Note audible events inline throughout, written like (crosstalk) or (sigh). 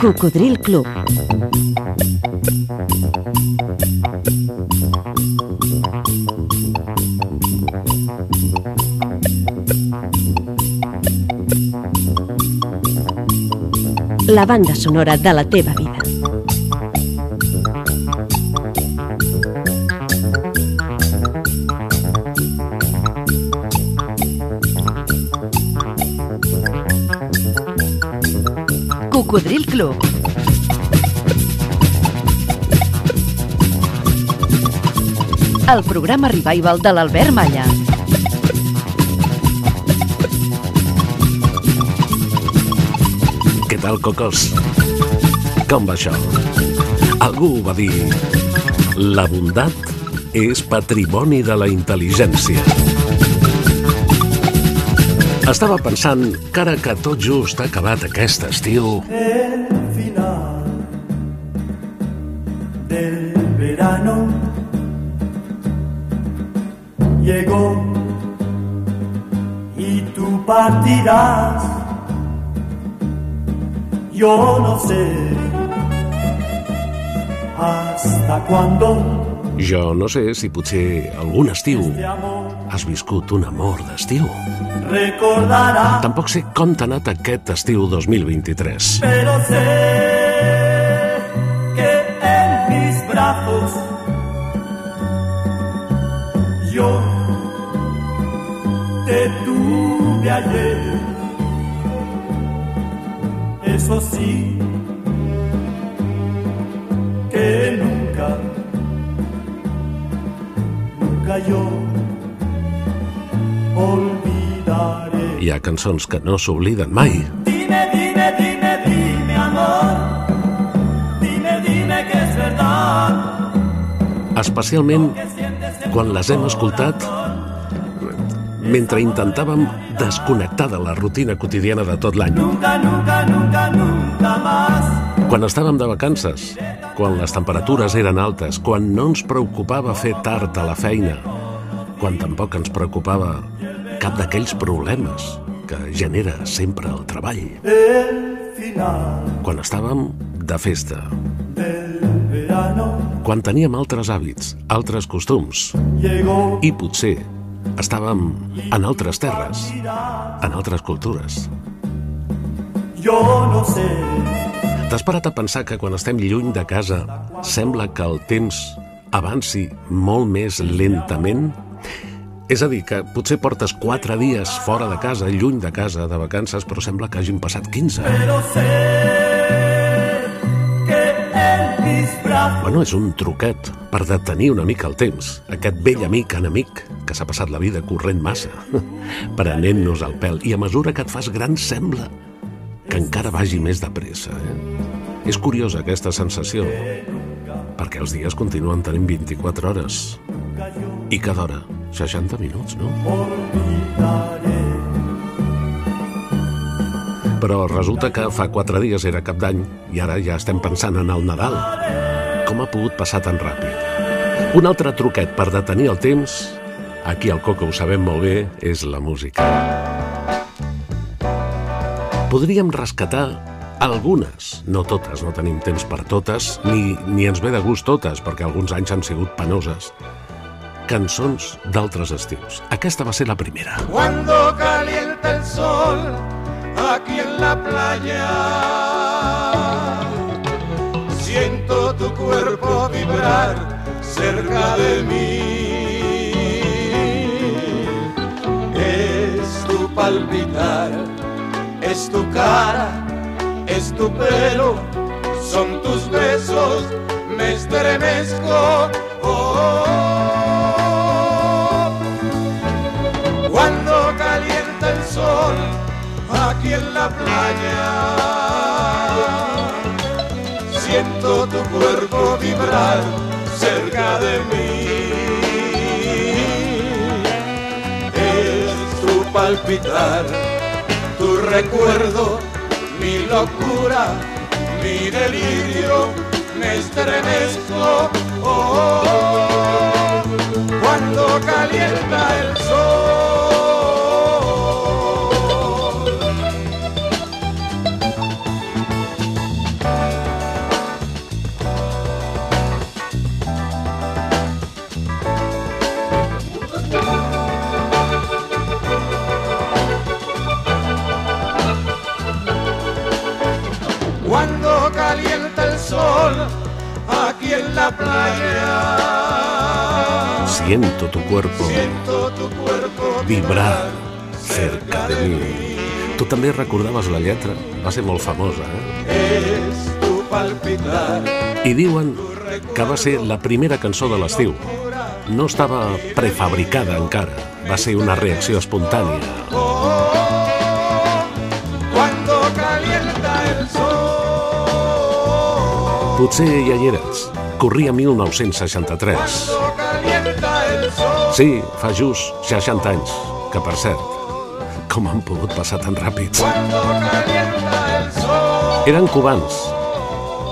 Cocodril Club. La banda sonora de la teva vida. Cocodril Club. El programa revival de l'Albert Malla. Què tal, cocos? Com va això? Algú va dir... La bondat és patrimoni de la intel·ligència. Estava pensant que ara que tot just ha acabat aquest estiu, El final del verano llegó y tú partirás. Yo no sé hasta cuándo jo no sé si potser algun estiu has viscut un amor d'estiu. Recordará. Tampoc sé com t'ha anat aquest estiu 2023. pero sé que en mis brazos yo te tuve ayer. Eso sí, que nunca, nunca yo. Hi ha cançons que no s'obliden mai. Dime, dime, dime, dime, amor. Dime, dime que es verdad. Especialment quan les hem escoltat mentre intentàvem desconnectar de la rutina quotidiana de tot l'any. Nunca, nunca, nunca, nunca más. Quan estàvem de vacances, quan les temperatures eren altes, quan no ens preocupava fer tard a la feina, quan tampoc ens preocupava cap d'aquells problemes que genera sempre el treball. El final Quan estàvem de festa, quan teníem altres hàbits, altres costums, i potser estàvem en altres terres, en altres cultures. Yo no sé T'has parat a pensar que quan estem lluny de casa sembla que el temps avanci molt més lentament? És a dir, que potser portes 4 dies fora de casa, lluny de casa, de vacances, però sembla que hagin passat 15. pero sé que en mis brazos Bueno, és un truquet per detenir una mica el temps. Aquest vell amic enemic que s'ha passat la vida corrent massa, (laughs) prenent-nos el pèl. I a mesura que et fas gran sembla que encara vagi més de pressa. Eh? És curiosa aquesta sensació, perquè els dies continuen tenint 24 hores i cada hora 60 minuts, no? Però resulta que fa 4 dies era cap d'any i ara ja estem pensant en el Nadal. Com ha pogut passar tan ràpid? Un altre truquet per detenir el temps, aquí al Coco ho sabem molt bé, és la música. Podríem rescatar algunes, no totes, no tenim temps per totes, ni, ni ens ve de gust totes, perquè alguns anys han sigut penoses. Cançons d'altres estius. Aquesta va ser la primera. Cuando calienta el sol aquí en la playa, siento tu cuerpo vibrar cerca de mí. Es tu palpitar, es tu cara, es tu pelo, son tus besos, me estremezco. Oh, cuando aquí en la playa. Siento tu cuerpo vibrar cerca de mí. Es tu palpitar, tu recuerdo, mi locura, mi delirio, me estremezco. Oh, cuando calienta el sol. Sol, aquí en la playa. Siento tu cuerpo Siento tu cuerpo vibrar cerca de mi. Tu també recordaves la lletra? Va ser molt famosa, eh? Es tu palpitar. I diuen que va ser la primera cançó de l'estiu. No estava prefabricada encara. Va ser una reacció espontània. Potser ja hi eres. Corria 1963. Cuando calienta el sol. Sí, fa just 60 anys. Que, per cert, com han pogut passar tan ràpid? Cuando calienta el sol. Eren cubans.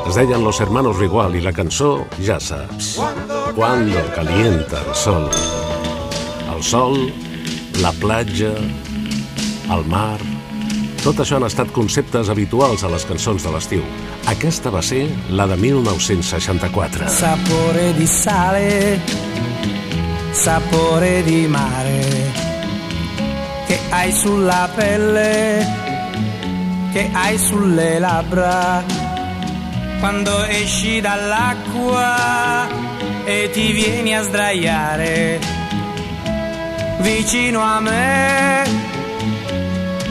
Es deien Los Hermanos Rigual i la cançó, ja saps. Cuando calienta el sol. El sol, la platja, el mar... Tot això han estat conceptes habituals a les cançons de l'estiu. Aquesta va ser la de 1964. Sapore di sale, sapore di mare, che hai sulla pelle, che hai sulle labbra, quando esci dall'acqua e ti vieni a sdraiare vicino a me,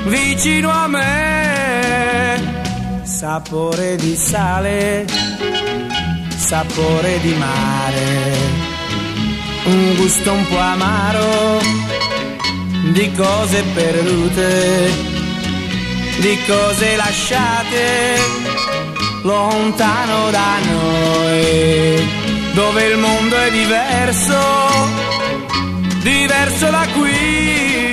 vicino a me, sapore di sale sapore di mare, un gusto un po' amaro di cose perdute, di cose lasciate lontano da noi, dove il mondo è diverso, diverso da qui,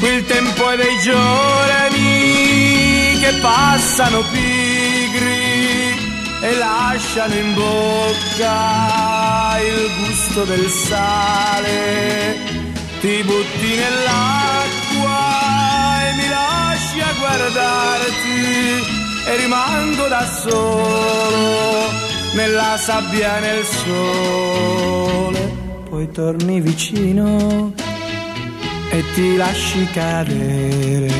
qui il tempo è dei giorni che passano pigri e lasciano in bocca il gusto del sale. Ti butti nell'acqua e mi lasci a guardarti e rimango da solo nella sabbia e nel sole. Poi torni vicino e ti lasci cadere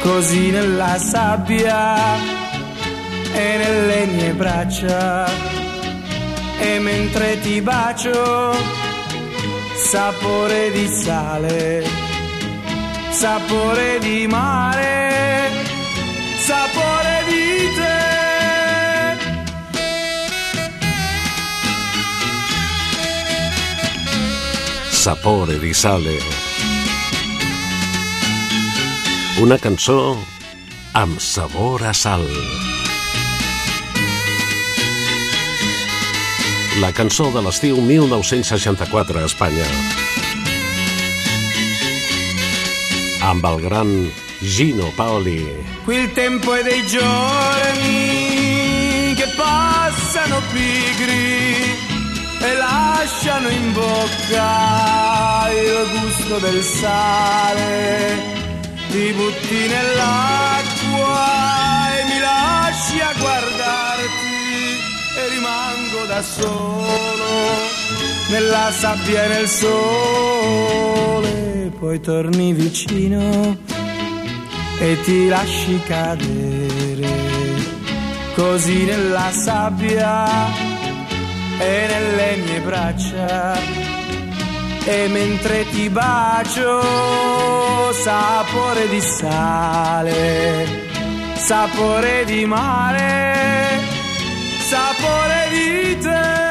così nella sabbia e nelle mie braccia e mentre ti bacio sapore di sale sapore di mare sapore di te Sapore di sale. Una cançó amb sabor a sal. La cançó de l'estiu 1964 a Espanya. Amb el gran Gino Paoli. Qui tempo è dei giorni che passano pigri e lasciano in bocca il gusto del sale. Ti butti nell'acqua e mi lasci a guardarti e rimango da solo nella sabbia e nel sole. Poi torni vicino e ti lasci cadere così nella sabbia e nelle mie braccia e mentre ti bacio sapore di sale sapore di mare sapore di te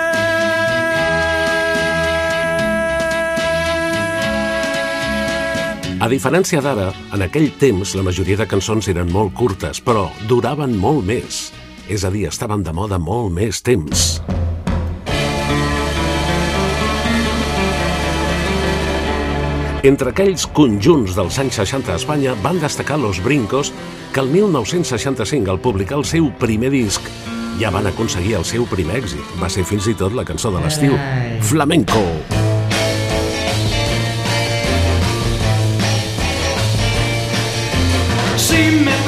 A diferència d'ara, en aquell temps la majoria de cançons eren molt curtes, però duraven molt més. És a dir, estaven de moda molt més temps. Entre aquells conjunts dels anys 60 a Espanya van destacar Los Brincos, que el 1965, al publicar el seu primer disc, ja van aconseguir el seu primer èxit. Va ser fins i tot la cançó de l'estiu, Flamenco. Si me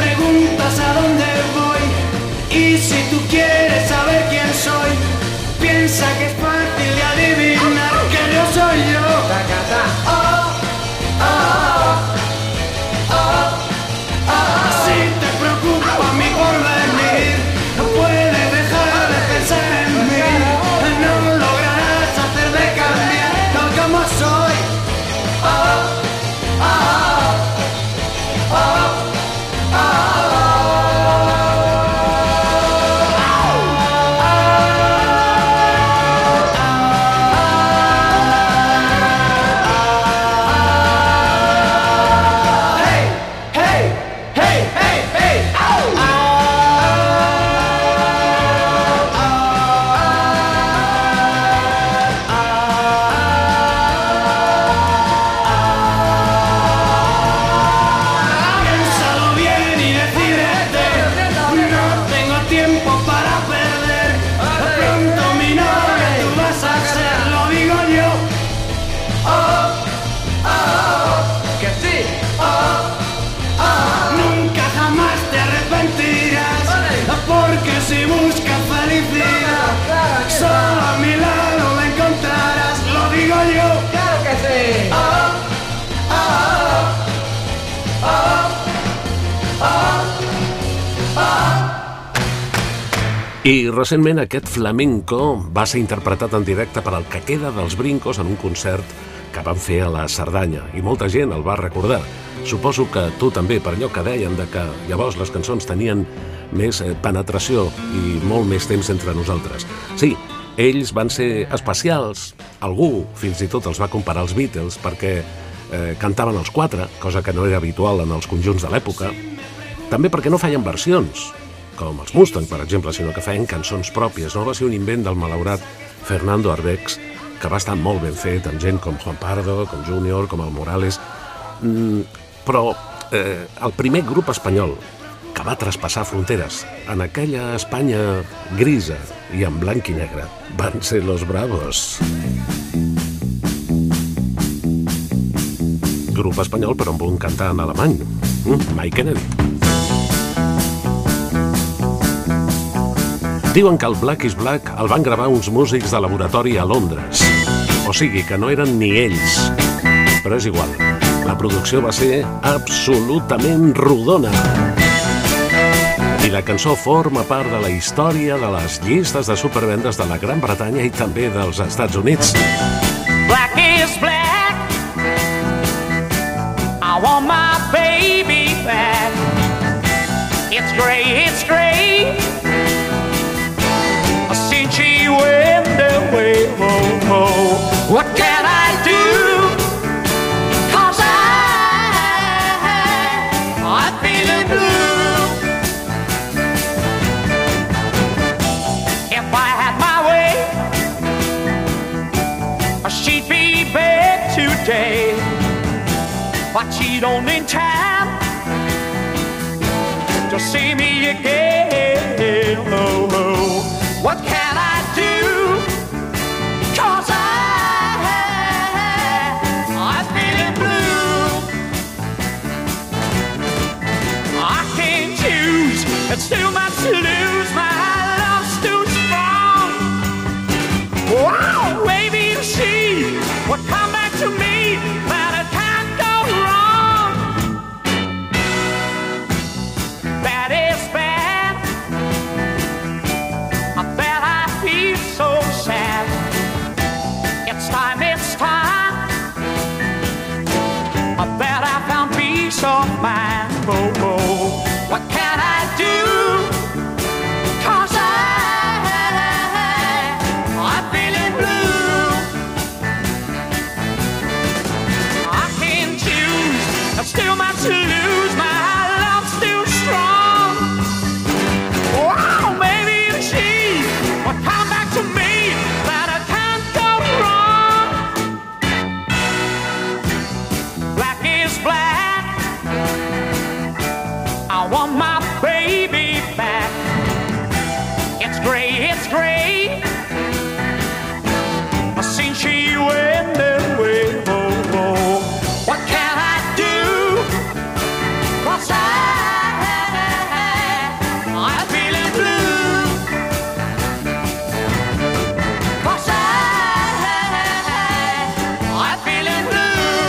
I recentment aquest flamenco va ser interpretat en directe per al que queda dels Brincos en un concert que van fer a la Cerdanya i molta gent el va recordar. Suposo que tu també, per allò que deien de que llavors les cançons tenien més eh, penetració i molt més temps entre nosaltres. Sí, ells van ser especials, algú fins i tot els va comparar als Beatles perquè eh, cantaven els quatre, cosa que no era habitual en els conjunts de l'època, també perquè no feien versions, com els Mustang, per exemple, sinó que feien cançons pròpies. No va ser un invent del malaurat Fernando Arbex, que va estar molt ben fet, amb gent com Juan Pardo, com Junior, com el Morales... Mm, però eh, el primer grup espanyol que va traspassar fronteres en aquella Espanya grisa i en blanc i negre van ser los Bravos. Grup espanyol però amb un cantant alemany, mm, Mike Kennedy. Diuen que el Black is Black el van gravar uns músics de laboratori a Londres. O sigui, que no eren ni ells. Però és igual. La producció va ser absolutament rodona. I la cançó forma part de la història de les llistes de supervendes de la Gran Bretanya i també dels Estats Units. Black is black. I want my baby back. It's gray, it's gray. But she don't in time to see me again. Oh,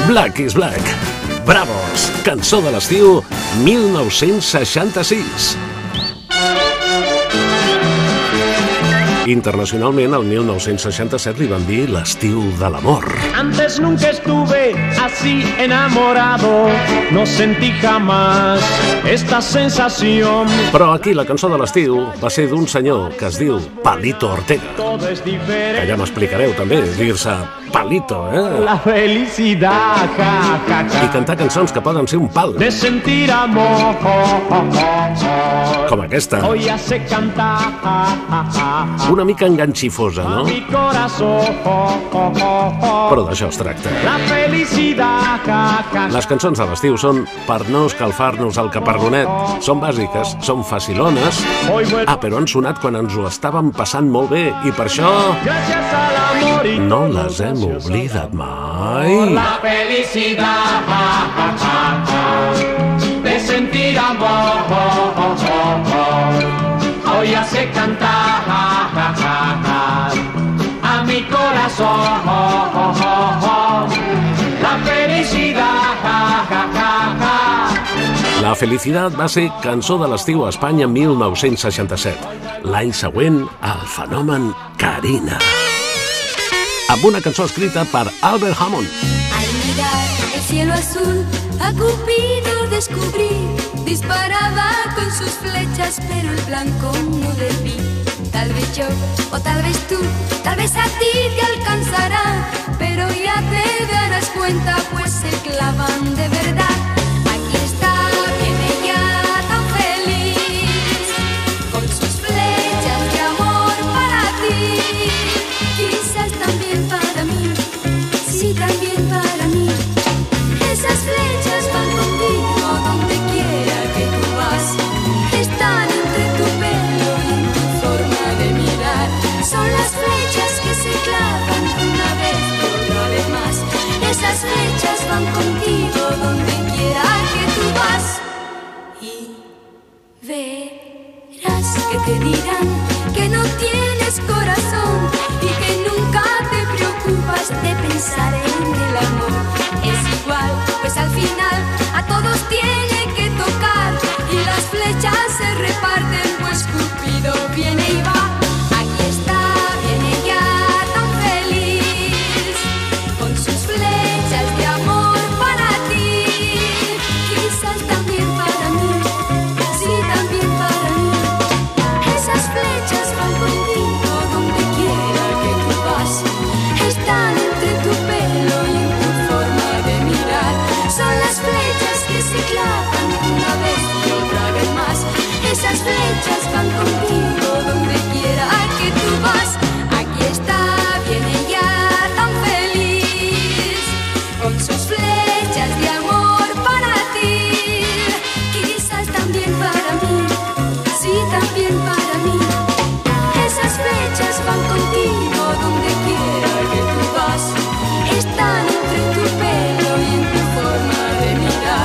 Black is Black. Bravos, cançó de l'estiu 1966. Internacionalment, el 1967 li van dir l'estiu de l'amor. Antes nunca estuve así enamorado, no sentí jamás esta sensación. Però aquí la cançó de l'estiu va ser d'un senyor que es diu Palito Ortega. Que ja m'explicareu també, dir-se Palito, eh? La felicidad, ja, ja, I ja, cantar cançons que poden ser un pal, de sentir amor. com aquesta. Hoy hace cantar Una mica enganxifosa, a no? mi corazón. Però d'això es tracta. La felicidad, ja, ja, Les cançons de l'estiu són per no escalfar-nos el caparronet. Són bàsiques, són facilones. Ah, però han sonat quan ens ho estàvem passant molt bé i per això gracias al amor no les hem oblidat mai. La felicidad de sentir amor hoy hace cantar a mi corazón. La felicidad La La felicitat va ser cançó de l'estiu a Espanya 1967. L'any següent, el fenomen Carina. Amb una cançó escrita per Albert Hammond. Al mirar el cielo azul, a Cupido descubrí. Disparaba con sus flechas, pero el blanco no vi. Tal vez yo, o tal vez tú, tal vez a ti te alcanzará. Pero ya te darás cuenta, pues se clavan de verdad. Flechas van contigo donde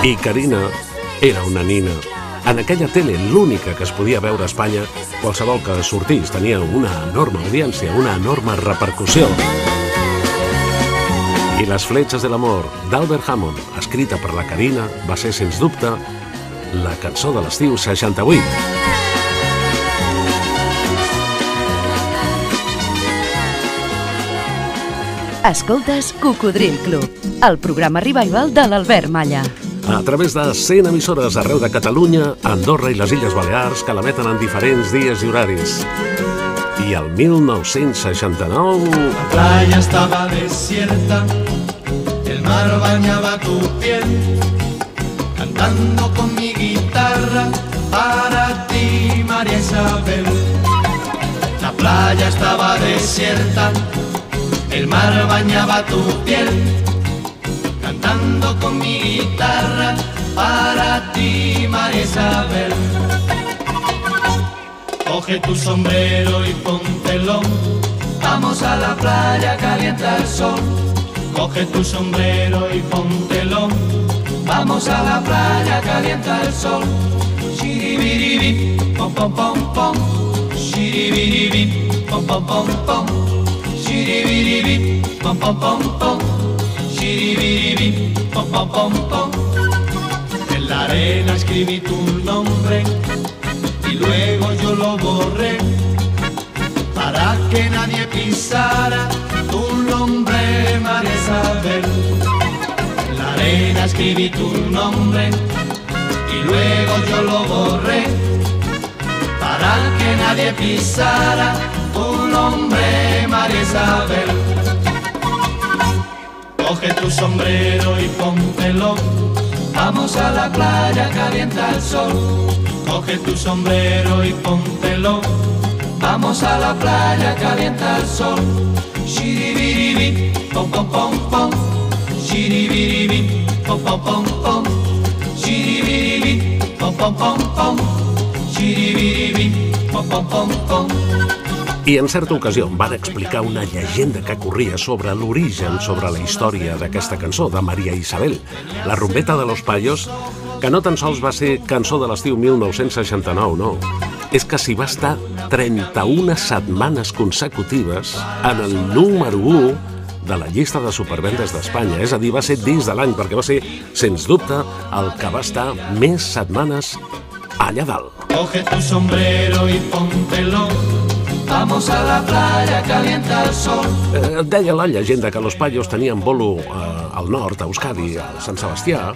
I Carina era una nina. En aquella tele, l'única que es podia veure a Espanya, qualsevol que sortís tenia una enorme audiència, una enorme repercussió. I Les fletxes de l'amor, d'Albert Hammond, escrita per la Carina, va ser, sens dubte, la cançó de l'estiu 68. Escoltes Cocodril Club, el programa revival de l'Albert Malla. A través de 100 emissores arreu de Catalunya, Andorra i les Illes Balears que l'emeten en diferents dies i horaris. I el 1969... La playa estaba desierta, el mar bañaba tu piel, cantando con mi guitarra para ti, María Isabel. La playa estaba desierta, el mar bañaba tu piel, cantando con mi guitarra para ti, María Isabel. Coge tu sombrero y póntelo. Vamos a la playa, calienta el sol. Coge tu sombrero y póntelo. Vamos a la playa, calienta el sol. Shiribiribi, pom pom pom pom. Shiribiribi, pom pom pom pom. Shiribiribi, pom pom pom pom. Shiribiribi, pom pom pom pom. En la arena escribí tu nombre y luego yo lo borré para que nadie pisara tu nombre, María Isabel. En la arena escribí tu nombre y luego yo lo borré para que nadie pisara tu nombre, María Isabel. Coge tu sombrero y póntelo. Vamos a la playa, calienta el sol. Coge tu sombrero y póntelo. Vamos a la playa, calienta el sol. Shiribiribi, pom pom pom pom. Shiribiribi, pom pom pom pom. Shiribiribi, pom pom pom pom. Shiribiribi, pom pom pom pom. I en certa ocasió em van explicar una llegenda que corria sobre l'origen, sobre la història d'aquesta cançó, de Maria Isabel, la rumbeta de los payos, que no tan sols va ser cançó de l'estiu 1969, no. És que s'hi va estar 31 setmanes consecutives en el número 1 de la llista de supervendes d'Espanya. És a dir, va ser dins de l'any, perquè va ser, sens dubte, el que va estar més setmanes allà dalt. Coge tu sombrero y póntelo. Vamos a la playa, calienta el sol. Eh, deia la llegenda que los payos tenien bolo eh, al nord, a Euskadi, a Sant Sebastià,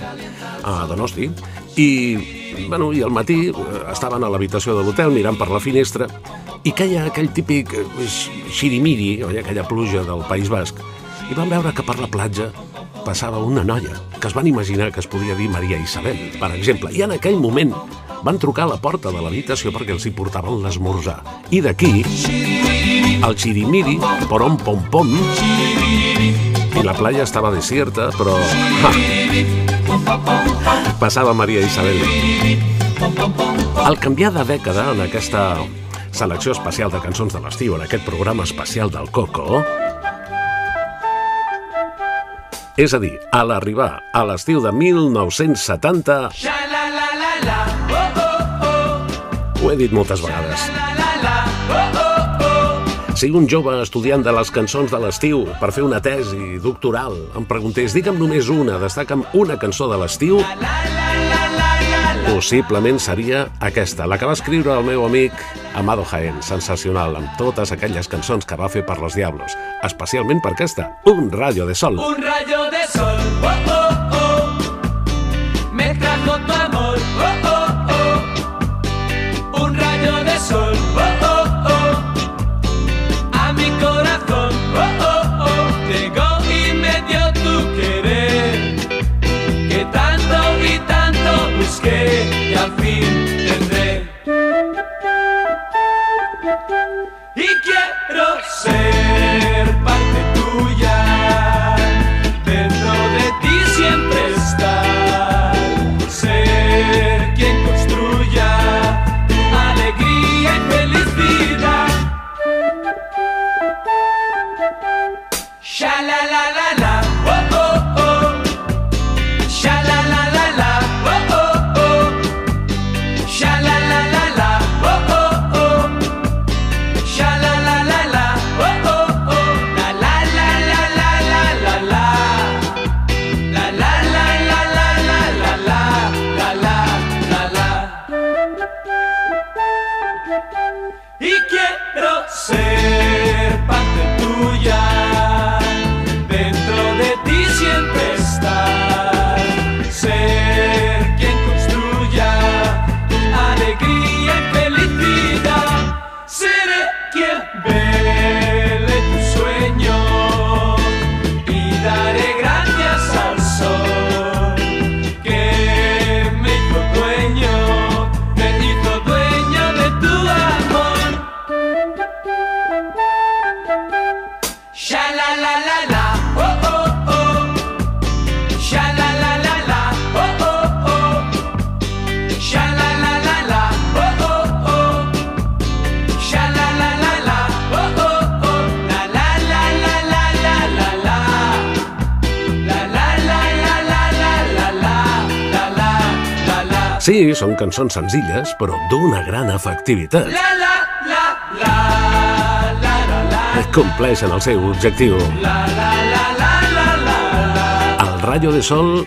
a Donosti, i, bueno, i al matí eh, estaven a l'habitació de l'hotel mirant per la finestra i caia aquell típic eh, xirimiri, aquella pluja del País Basc, i van veure que per la platja passava una noia, que es van imaginar que es podia dir Maria Isabel, per exemple, i en aquell moment van trucar a la porta de l'habitació perquè els hi portaven l'esmorzar. I d'aquí, el xirimiri, porom pom pom, i la playa estava desierta, però... Ha, passava Maria Isabel. Al canviar de dècada en aquesta selecció especial de cançons de l'estiu, en aquest programa especial del Coco, és a dir, a l'arribar a l'estiu de 1970, ho he dit moltes vegades, si un jove estudiant de les cançons de l'estiu per fer una tesi doctoral em preguntés digue'm només una, destaca'm una cançó de l'estiu, possiblement seria aquesta, la que va escriure el meu amic Amado Jaén, sensacional, amb totes aquelles cançons que va fer per los Diablos, especialment per aquesta, Un rayo de sol. Un rayo de són cançons senzilles, però d'una gran efectivitat. La la la la. La la la. Compleixen el seu objectiu. La la la la la la la. El Rayo de Sol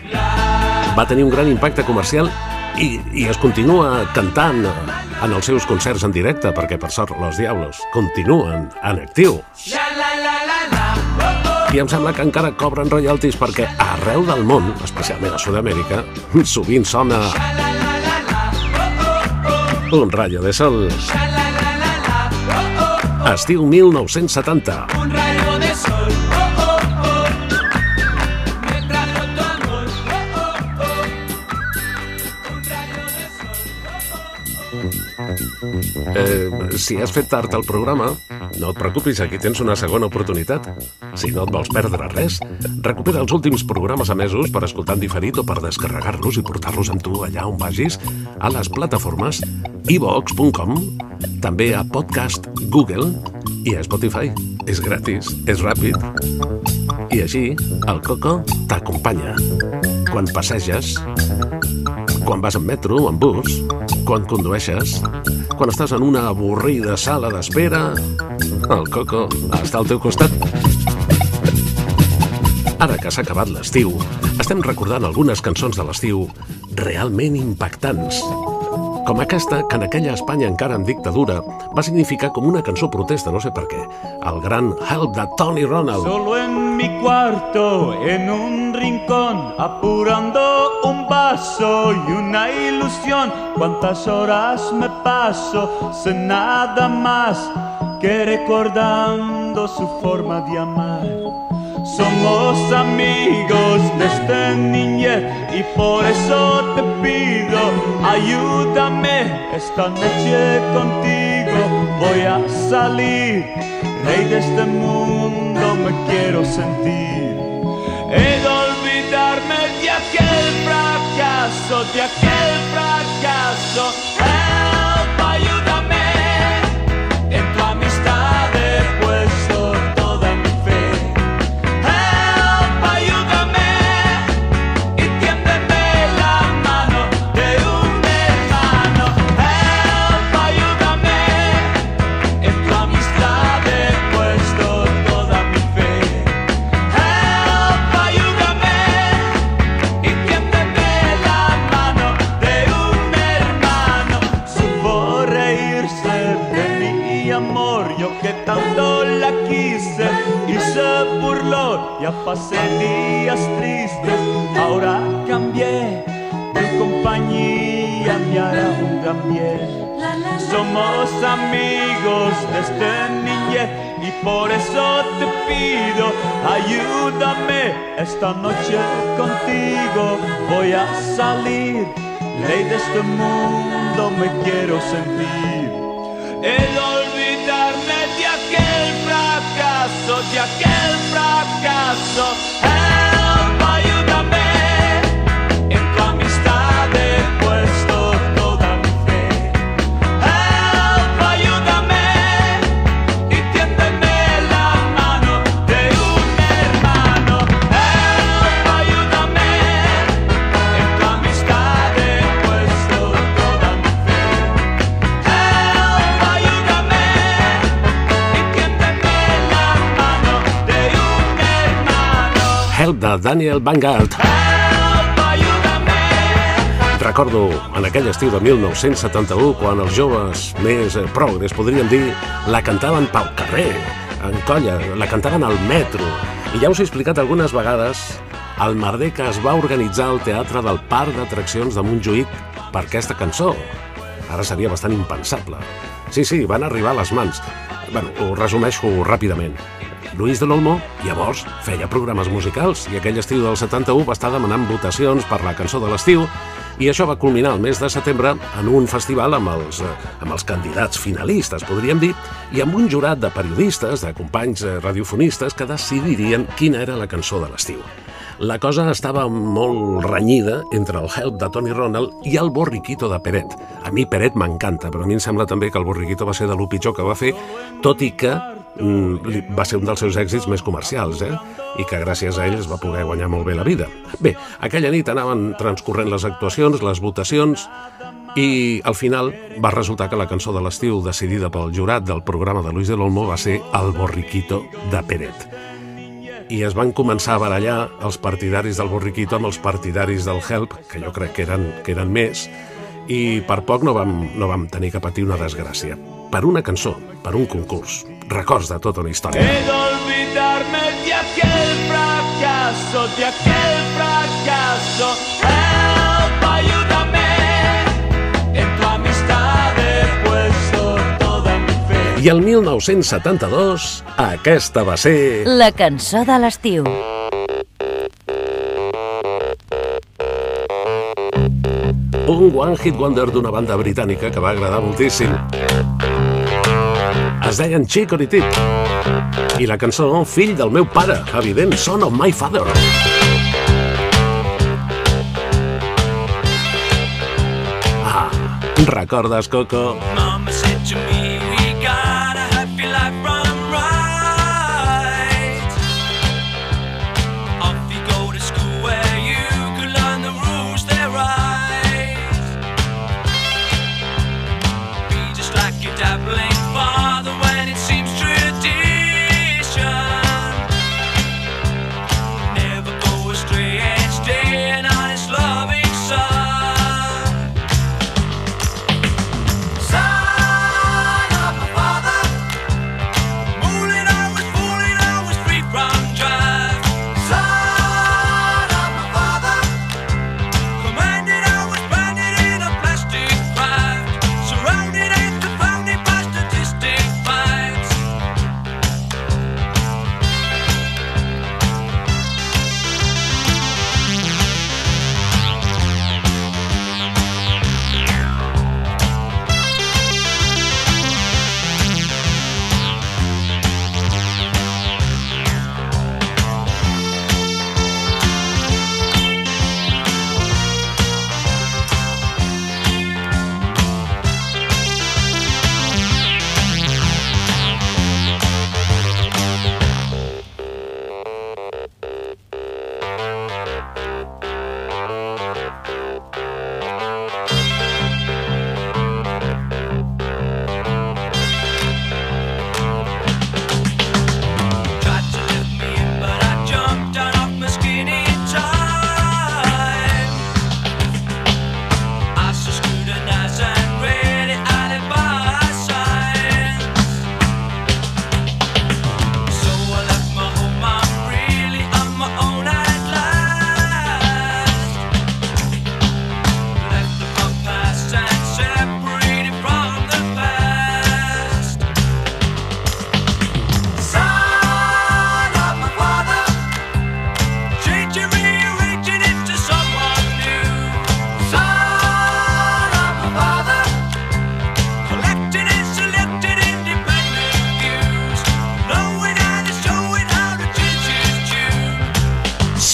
va tenir un gran impacte comercial i, i es continua cantant en els seus concerts en directe, perquè per sort Los Diablos continuen en actiu. Oh oh. I em sembla que encara cobren royalties perquè arreu del món, especialment a Sud-amèrica, sovint sona un rayo de sol. Estiu 1970. Un rayo Eh, si has fet tard al programa, no et preocupis, aquí tens una segona oportunitat. Si no et vols perdre res, recupera els últims programes emesos per escoltar en diferit o per descarregar-los i portar-los amb tu allà on vagis, a les plataformes ivox.com, també a Podcast Google i a Spotify. És gratis, és ràpid. I així, el Coco t'acompanya. Quan passeges, quan vas en metro, en bus, quan condueixes, quan estàs en una avorrida sala d'espera, el Coco està al teu costat. que s'ha acabat l'estiu, estem recordant algunes cançons de l'estiu realment impactants. Com aquesta, que en aquella Espanya encara en dictadura, va significar com una cançó protesta, no sé per què. El gran Help de Tony Ronald. Solo en mi cuarto, en un rincón, apurando un vaso y una ilusión. Cuántas horas me paso sin nada más que recordando su forma de amar. Somos amigos desde niñez y por eso te pido, ayúdame esta noche contigo. Voy a salir, rey de este mundo me quiero sentir. Olvidarme de aquel fracaso, de aquel fracaso. Pasé días tristes, ahora cambié. Tu compañía me hará un gran bien. Somos amigos desde niñez y por eso te pido, ayúdame esta noche contigo. Voy a salir, ley de este mundo me quiero sentir. De olvidarme de aquel fracaso, de aquel fracaso. Daniel Vanguard. Recordo en aquell estiu de 1971, quan els joves més eh, progres, podríem dir, la cantaven pel carrer, en colla, la cantaven al metro. I ja us he explicat algunes vegades el merder que es va organitzar al Teatre del Parc d'Atraccions de Montjuïc per aquesta cançó. Ara seria bastant impensable. Sí, sí, van arribar a les mans. Bueno, ho resumeixo ràpidament. Luis de l'Olmo, llavors, feia programes musicals i aquell estiu del 71 va estar demanant votacions per la cançó de l'estiu i això va culminar el mes de setembre en un festival amb els, eh, amb els candidats finalistes, podríem dir, i amb un jurat de periodistes, de companys eh, radiofonistes que decidirien quina era la cançó de l'estiu. La cosa estava molt renyida entre el Help de Tony Ronald i el Borriquito de Peret. A mi Peret m'encanta, però a mi em sembla també que el Borriquito va ser de lo pitjor que va fer, tot i que va ser un dels seus èxits més comercials, eh? i que gràcies a ell es va poder guanyar molt bé la vida. Bé, aquella nit anaven transcorrent les actuacions, les votacions, i al final va resultar que la cançó de l'estiu decidida pel jurat del programa de Luis de l'Olmo va ser El Borriquito de Peret. I es van començar a barallar els partidaris del Borriquito amb els partidaris del Help, que jo crec que eren, que eren més, i per poc no vam, no vam tenir que patir una desgràcia. Per una cançó, per un concurs. Records de tota una història. He de olvidarme de aquel fracaso, de aquel fracaso. Help, ayúdame. En tu amistad he puesto toda mi fe. I el 1972, aquesta va ser... La cançó de l'estiu. Un one hit wonder d'una banda britànica que va agradar moltíssim. Es deien Chicory I la cançó Fill del meu pare, evident, Son of my father. Ah, recordes, Coco?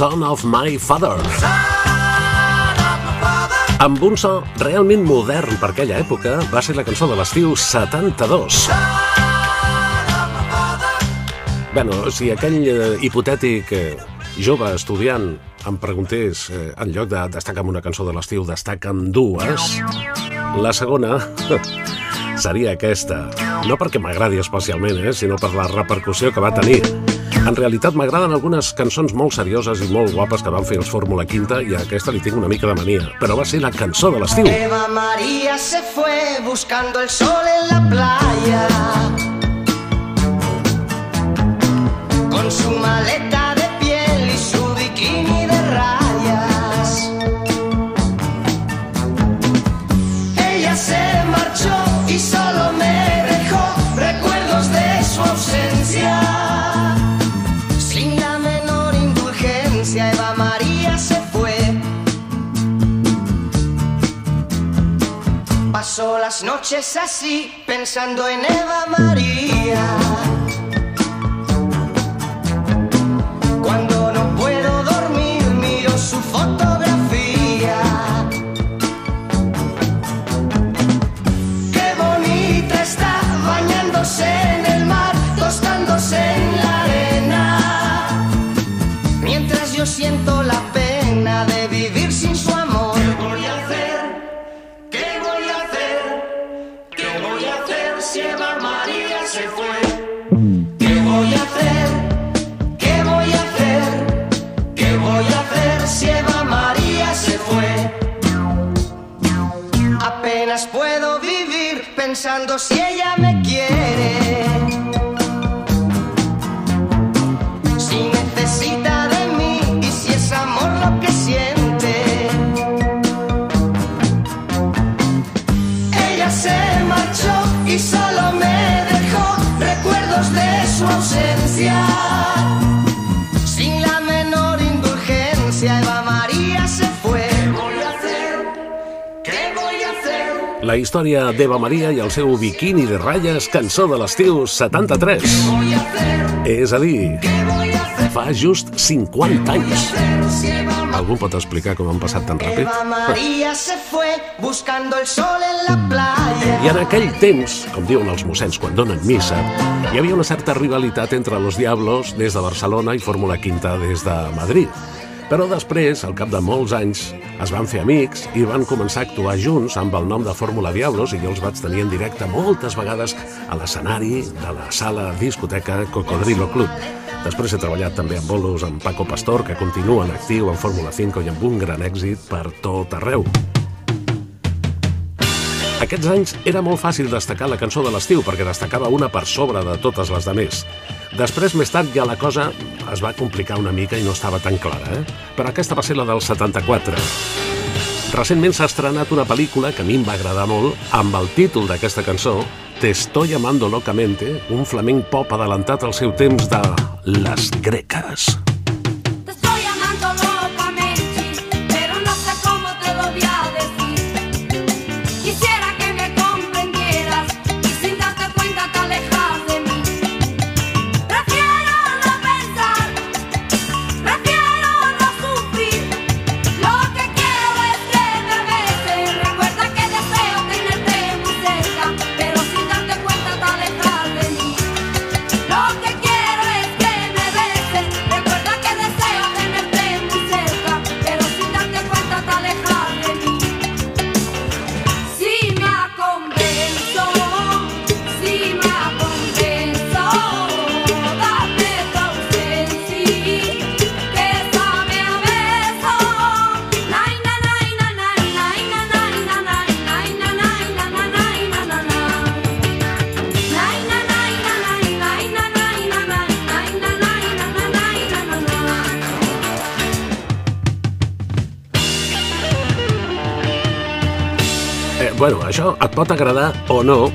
Son of My Father. Amb un so realment modern per aquella època, va ser la cançó de l'estiu 72. Bueno, si aquell eh, hipotètic eh, jove estudiant em preguntés, eh, en lloc de destacar una cançó de l'estiu, destaca amb dues, la segona (laughs) seria aquesta. No perquè m'agradi especialment, eh, sinó per la repercussió que va tenir. En realitat m'agraden algunes cançons molt serioses i molt guapes que van fer els Fórmula Quinta i a aquesta li tinc una mica de mania, però va ser la cançó de l'estiu. Eva María se fue buscando el sol en la playa. Con su maleta las noches así, pensando en Eva María. Cuando no puedo dormir, miro su fotografía. Qué bonita está bañándose en el mar, tostándose en la arena. Mientras yo siento la voy a hacer? ¿Qué voy a hacer? ¿Qué voy a hacer si Eva María se fue? Apenas puedo vivir pensando si ella me quiere. La història d'Eva Maria i el seu biquini de ratlles, cançó de l'estiu 73. És a dir, fa just 50 anys. Algú pot explicar com han passat tan ràpid? Eva María se fue buscando el sol en la playa. I en aquell temps, com diuen els mossens quan donen missa, hi havia una certa rivalitat entre los Diablos des de Barcelona i Fórmula Quinta des de Madrid. Però després, al cap de molts anys, es van fer amics i van començar a actuar junts amb el nom de Fórmula Diablos i jo els vaig tenir en directe moltes vegades a l'escenari de la sala discoteca Cocodrilo Club. Després he treballat també amb bolos amb Paco Pastor, que continua en actiu en Fórmula 5 i amb un gran èxit per tot arreu. Aquests anys era molt fàcil destacar la cançó de l'estiu perquè destacava una per sobre de totes les demés. Després, més tard, ja la cosa es va complicar una mica i no estava tan clara, eh? Però aquesta va ser la del 74. Recentment s'ha estrenat una pel·lícula que a mi em va agradar molt amb el títol d'aquesta cançó Te estoy amando locamente, un flamenc pop adelantat al seu temps de Les Greques. Pot agradar o no,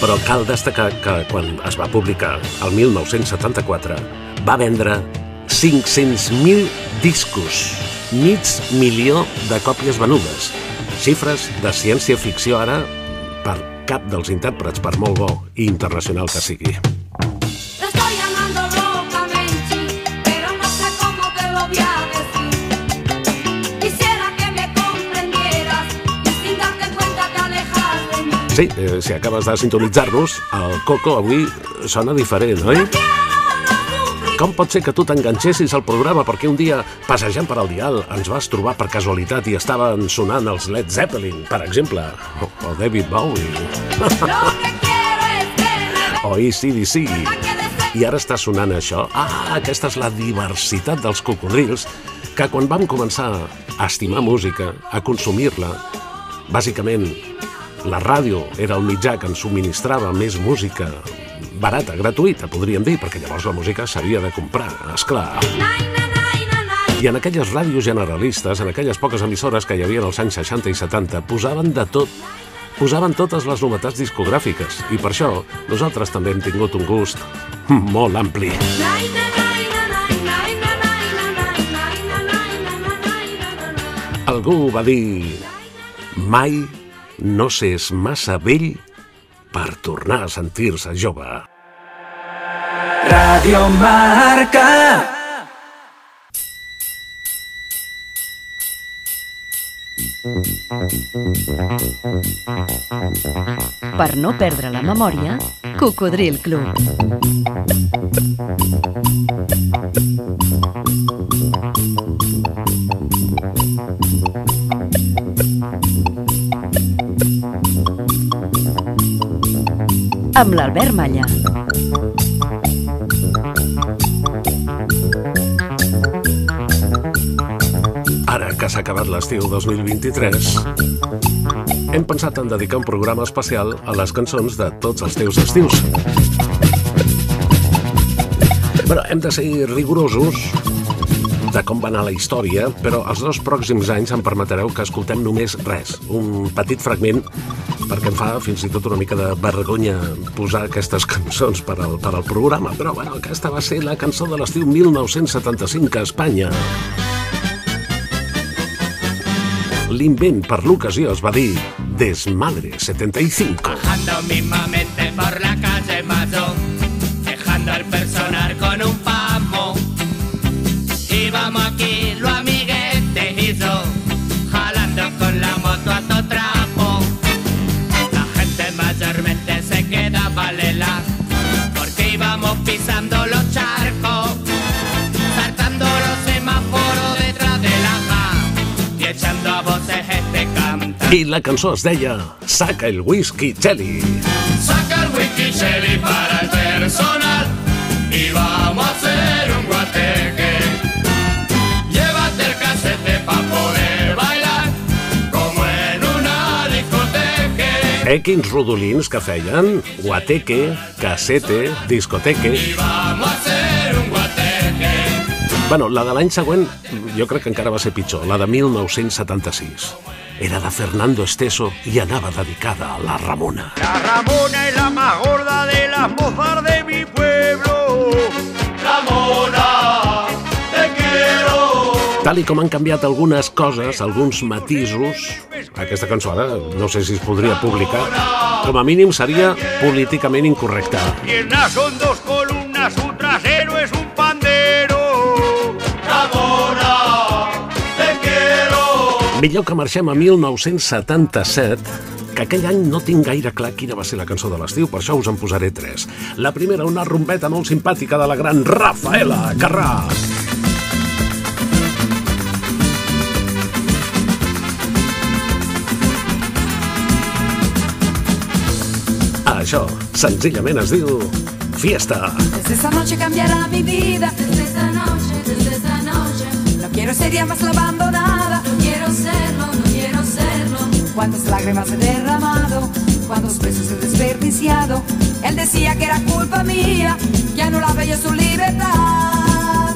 però cal destacar que quan es va publicar el 1974 va vendre 500.000 discos, mig milió de còpies venudes. Xifres de ciència-ficció ara per cap dels intèrprets, per molt bo i internacional que sigui. Sí, eh, si acabes de sintonitzar-nos, el Coco avui sona diferent, oi? Com pot ser que tu t'enganxessis al programa perquè un dia, passejant per al dial, ens vas trobar per casualitat i estaven sonant els Led Zeppelin, per exemple, o, o David Bowie, (laughs) o ACDC, i ara està sonant això. Ah, aquesta és la diversitat dels cocodrils, que quan vam començar a estimar música, a consumir-la, bàsicament la ràdio era el mitjà que ens subministrava més música barata, gratuïta, podríem dir, perquè llavors la música s'havia de comprar, és clar. I en aquelles ràdios generalistes, en aquelles poques emissores que hi havia als anys 60 i 70, posaven de tot. Posaven totes les novetats discogràfiques i per això nosaltres també hem tingut un gust molt ampli. Algú va dir mai no s'és massa vell per tornar a sentir-se jove. Radio Marca. Per no perdre la memòria, Cocodril Club. Amb l'Albert Malla. Ara que s'ha acabat l'estiu 2023, hem pensat en dedicar un programa especial a les cançons de tots els teus estius. Però hem de ser rigorosos de com va anar la història, però els dos pròxims anys em permetreu que escoltem només res, un petit fragment, perquè em fa fins i tot una mica de vergonya posar aquestes cançons per al, per al programa. Però bueno, aquesta va ser la cançó de l'estiu 1975 a Espanya. L'invent per l'ocasió es va dir Desmadre 75. Bajando mismamente por I la cançó es deia Saca el whisky, Chelly. Saca el whisky Shelly para el personal y vamos a hacer un guateque. Llévate el casete para poder bailar como en una discoteca. Eh, quins rodolins que feien? Guateque, casete, discoteque... Y vamos a hacer un guateque. Bueno, la de l'any següent jo crec que encara va ser pitjor, la de 1976. Era de Fernando Esteso i anava dedicada a la Ramona. La Ramona es la más gorda de las mozas de mi pueblo. Ramona, te quiero. Tal i com han canviat algunes coses, alguns matisos, aquesta cançó ara no sé si es podria publicar, com a mínim seria políticament incorrecta. Millor que marxem a 1977, que aquell any no tinc gaire clar quina va ser la cançó de l'estiu, per això us en posaré tres. La primera, una rombeta molt simpàtica de la gran Rafaela Carrà. Això, senzillament es diu Fiesta. Desde esta noche cambiará mi vida. Desde esta noche, desde esta noche. No quiero ser ya más la abandonada. Quiero serlo, no quiero serlo. Cuántas lágrimas he derramado, cuántos besos he desperdiciado. Él decía que era culpa mía, que anulaba yo su libertad.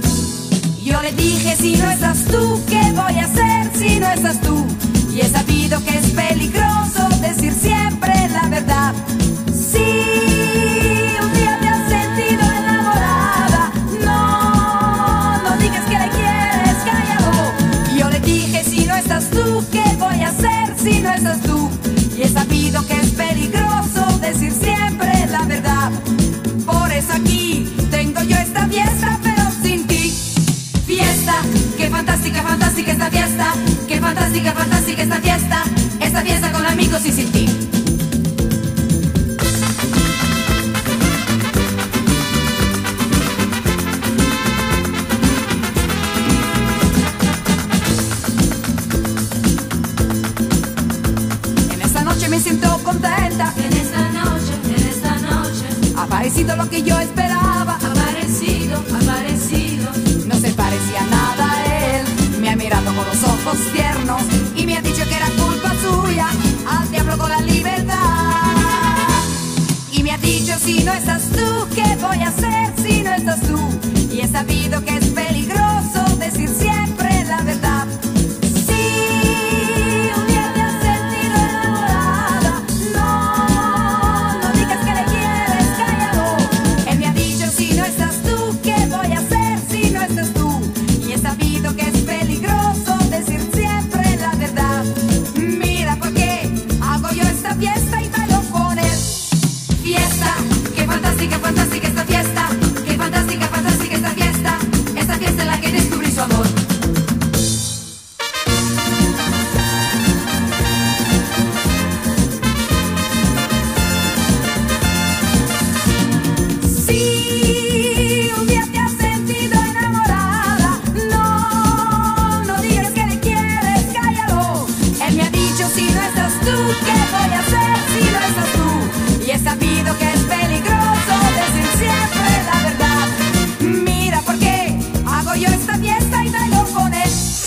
Yo le dije, si no estás tú, ¿qué voy a hacer si no estás tú? Y he sabido que es peligroso decir siempre la verdad.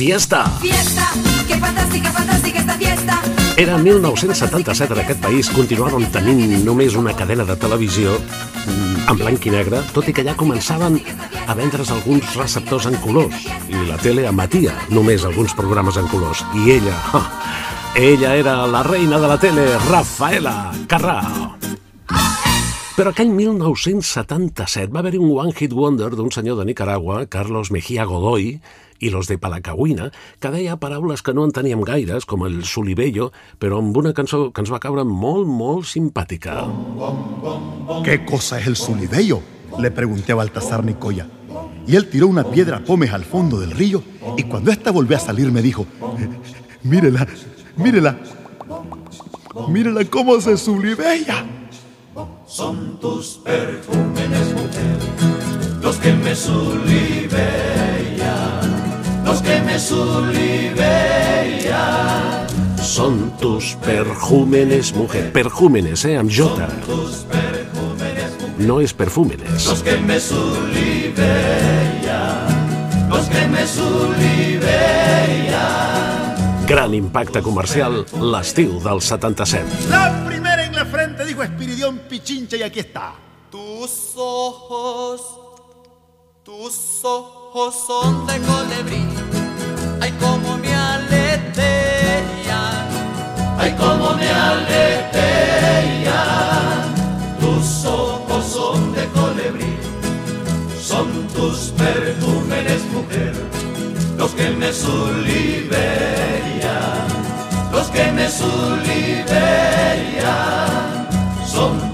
Fiesta! Fiesta, qué fantástica, fantástica esta fiesta. Era 1977 en aquest país, continuaven tenint només una cadena de televisió mm, en blanc i negre, tot i que ja començaven a vendre's alguns receptors en colors, i la tele emetia només alguns programes en colors. I ella, ha, ella era la reina de la tele, Rafaela Carrà. Però aquell 1977 va haver-hi un One Hit Wonder d'un senyor de Nicaragua, Carlos Mejía Godoy, i los de Palacagüina, que deia paraules que no enteníem gaires, com el solibello, però amb una cançó que ens va caure molt, molt simpàtica. ¿Qué cosa es el sulibello? Le pregunté a Baltasar Nicoya. Y él tiró una piedra a Pómez al fondo del río y cuando ésta volvió a salir me dijo, mírela, mírela, mírela cómo se sulibella. Son tus perfúmenes, mujer, los que me sulibellan, los que me sulibellan. Són tus perjúmenes, mujer. Perjúmenes, eh, amb J. Tus perfúmenes, mujer, No és perfúmenes. los que me sulibellan, los que me sulibellan. Gran impacte comercial, l'estiu del 77. La primera en la frente dijo Espiridión Pichincha y aquí está. Tus ojos, tus ojos son de colibrí. Ay, cómo me aletean. Ay, cómo me aletean. Tus ojos son de colibrí. Son tus perfúmenes, mujer, los que me sulibellan, los que me sulibellan. Son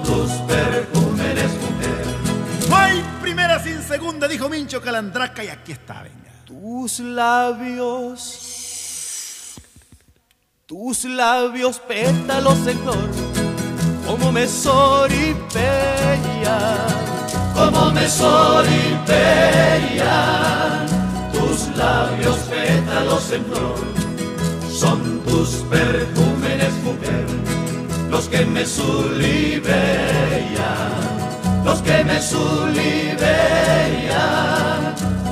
y aquí está, venga. Tus labios, tus labios pétalos en flor, como me soripellan, como me soripellan tus labios pétalos en flor. Son tus perfúmenes, mujer, los que me sulibellan, los que me sulibellan.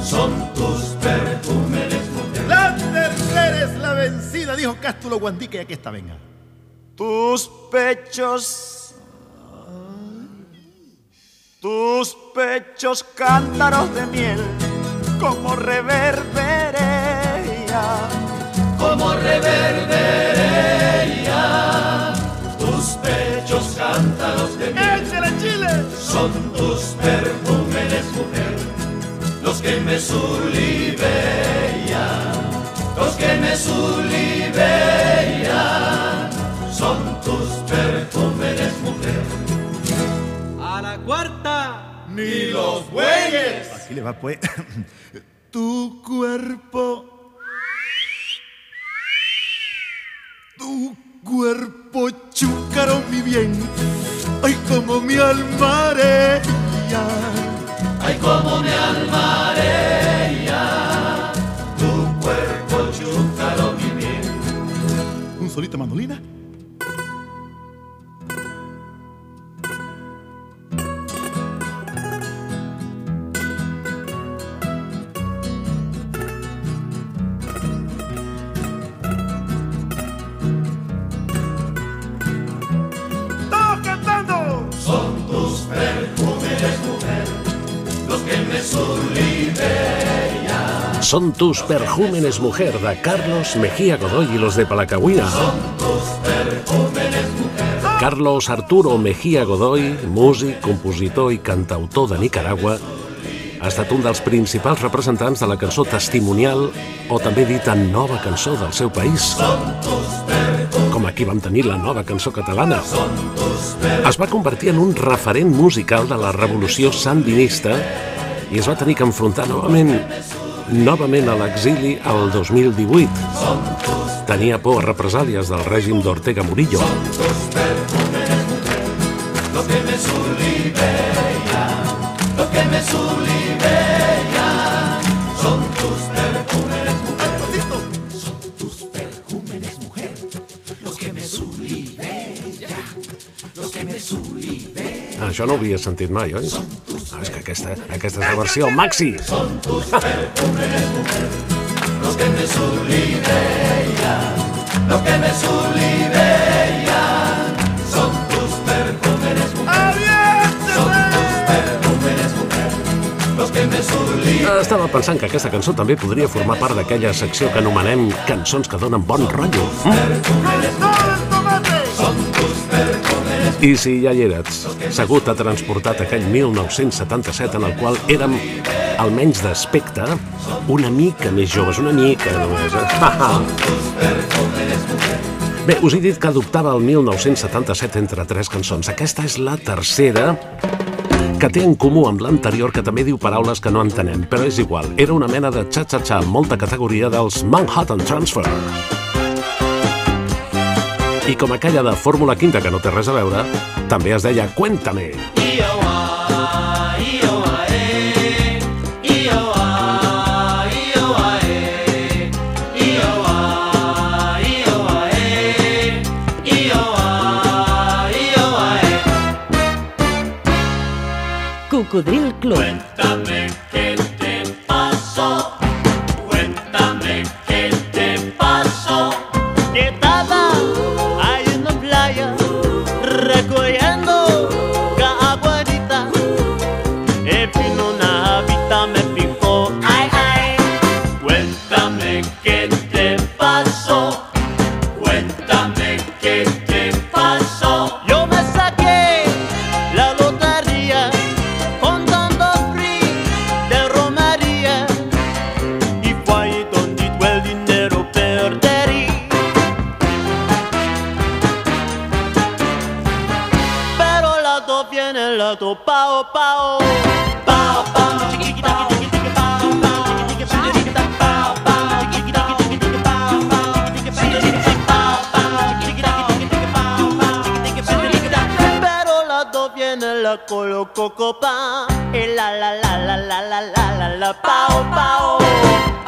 Son tus perfúmenes, mujer. La tercera es la vencida, dijo Cástulo Guandique y aquí está, venga. tus pechos, tus pechos cántaros de miel, como reverberea, como reverberea. Tus pechos cántaros de miel. Son tus perfúmenes, mujer, los que me sulibean, los que me sulibean. Son tus perfúmenes, mujer. A la cuarta, ni los bueyes. Así le va, pues. (coughs) tu cuerpo. Tu cuerpo, chúcaro, mi bien ay como mi alma arella, ay como mi alma arella, tu cuerpo chúcaro mi bien. Un solito mandolina. Son tus perjúmenes, mujer, de Carlos Mejía Godoy y los de Palacagüina. Carlos Arturo Mejía Godoy, músic, compositor i cantautor de Nicaragua, ha estat un dels principals representants de la cançó testimonial o també dita nova cançó del seu país. Com aquí vam tenir la nova cançó catalana. Es va convertir en un referent musical de la revolució sandinista i es va tenir que enfrontar novament novament a l'exili al 2018. Tenia por a represàlies del règim d'Ortega Murillo. Lo que me los que me los que me això no ho havia sentit mai, oi? Aquesta, aquesta és la versió maxi. Son tus los que me sublimean, los que me sublimean, son tus perfumes, mujer, son tus perfumes, mujer, los que me sublimean. Estava pensant que aquesta cançó també podria formar part d'aquella secció que anomenem cançons que donen bon rotllo. I si ja hi eres, segur t'ha transportat aquell 1977 en el qual érem, almenys d'aspecte, una mica més joves, una mica només. Eh? Bé, us he dit que adoptava el 1977 entre tres cançons. Aquesta és la tercera que té en comú amb l'anterior que també diu paraules que no entenem, però és igual. Era una mena de xa-xa-xa amb molta categoria dels Manhattan Transfer. I com aquella de Fórmula Quinta que no té res a veure, també es deia Cuéntame. Cocodril Club. Coloco copa. Y la la la la la la la la. Pao pao.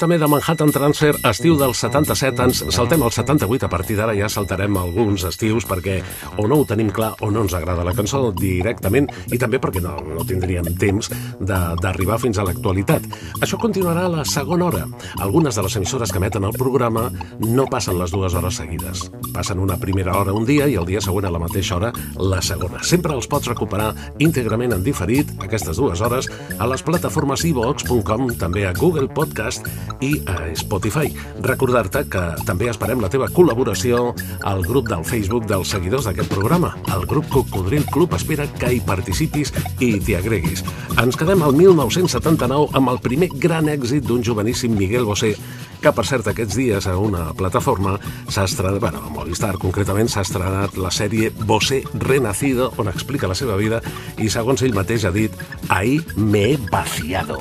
Cuéntame de Manhattan Transfer, estiu dels 77, ens saltem al 78, a partir d'ara ja saltarem alguns estius perquè o no ho tenim clar o no ens agrada la cançó directament i també perquè no, no tindríem temps d'arribar fins a l'actualitat. Això continuarà a la segona hora. Algunes de les emissores que emeten el programa no passen les dues hores seguides. Passen una primera hora un dia i el dia següent a la mateixa hora la segona. Sempre els pots recuperar íntegrament en diferit, aquestes dues hores, a les plataformes ivox.com, també a Google Podcast i a Spotify. Recordar-te que també esperem la teva col·laboració al grup del Facebook dels seguidors d'aquest programa. El grup Cocodril Club espera que hi participis i t'hi agreguis. Ens quedem al 1979 amb el primer gran èxit d'un joveníssim Miguel Bosé que per cert aquests dies a una plataforma s'ha estrenat, bueno, a Movistar concretament s'ha estrenat la sèrie Bosé Renacido on explica la seva vida i segons ell mateix ha dit ahí me he vaciado.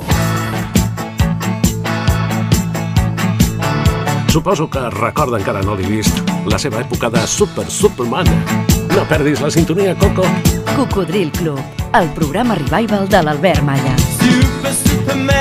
Suposo que recorda encara no l'he vist la seva època de Super Superman. No perdis la sintonia, Coco. Cocodril Club, el programa revival de l'Albert Malla. Super Superman,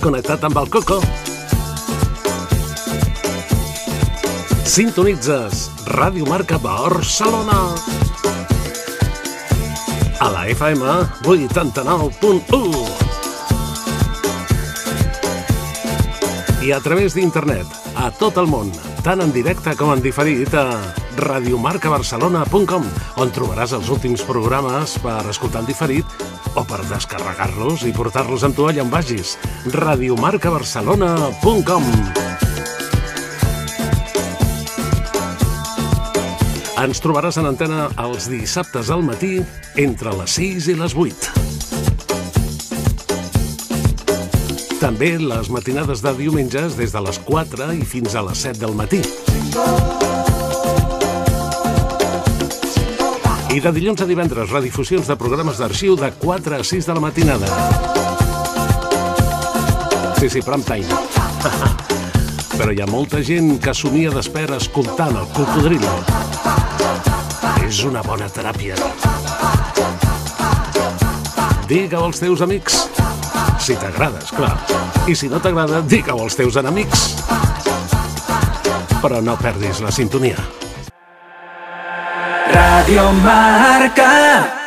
connectat amb el Coco? Sintonitzes Ràdio Marca Barcelona. A la FM 89.1. i a través d'internet, a tot el món, tant en directe com en diferit a radiomarcabarcelona.com, on trobaràs els últims programes per escoltar en diferit o per descarregar-los i portar-los amb tu allà on vagis. radiomarcabarcelona.com Ens trobaràs en antena els dissabtes al matí entre les 6 i les 8. També les matinades de diumenges des de les 4 i fins a les 7 del matí. I de dilluns a divendres, redifusions de programes d'arxiu de 4 a 6 de la matinada. Sí, sí, prime time. (laughs) Però hi ha molta gent que somia d'espera escoltant el cocodrilo. És una bona teràpia. Digue-ho als teus amics. Si t'agrada, clar. I si no t'agrada, digue-ho als teus enemics. Però no perdis la sintonia. Radio Marca.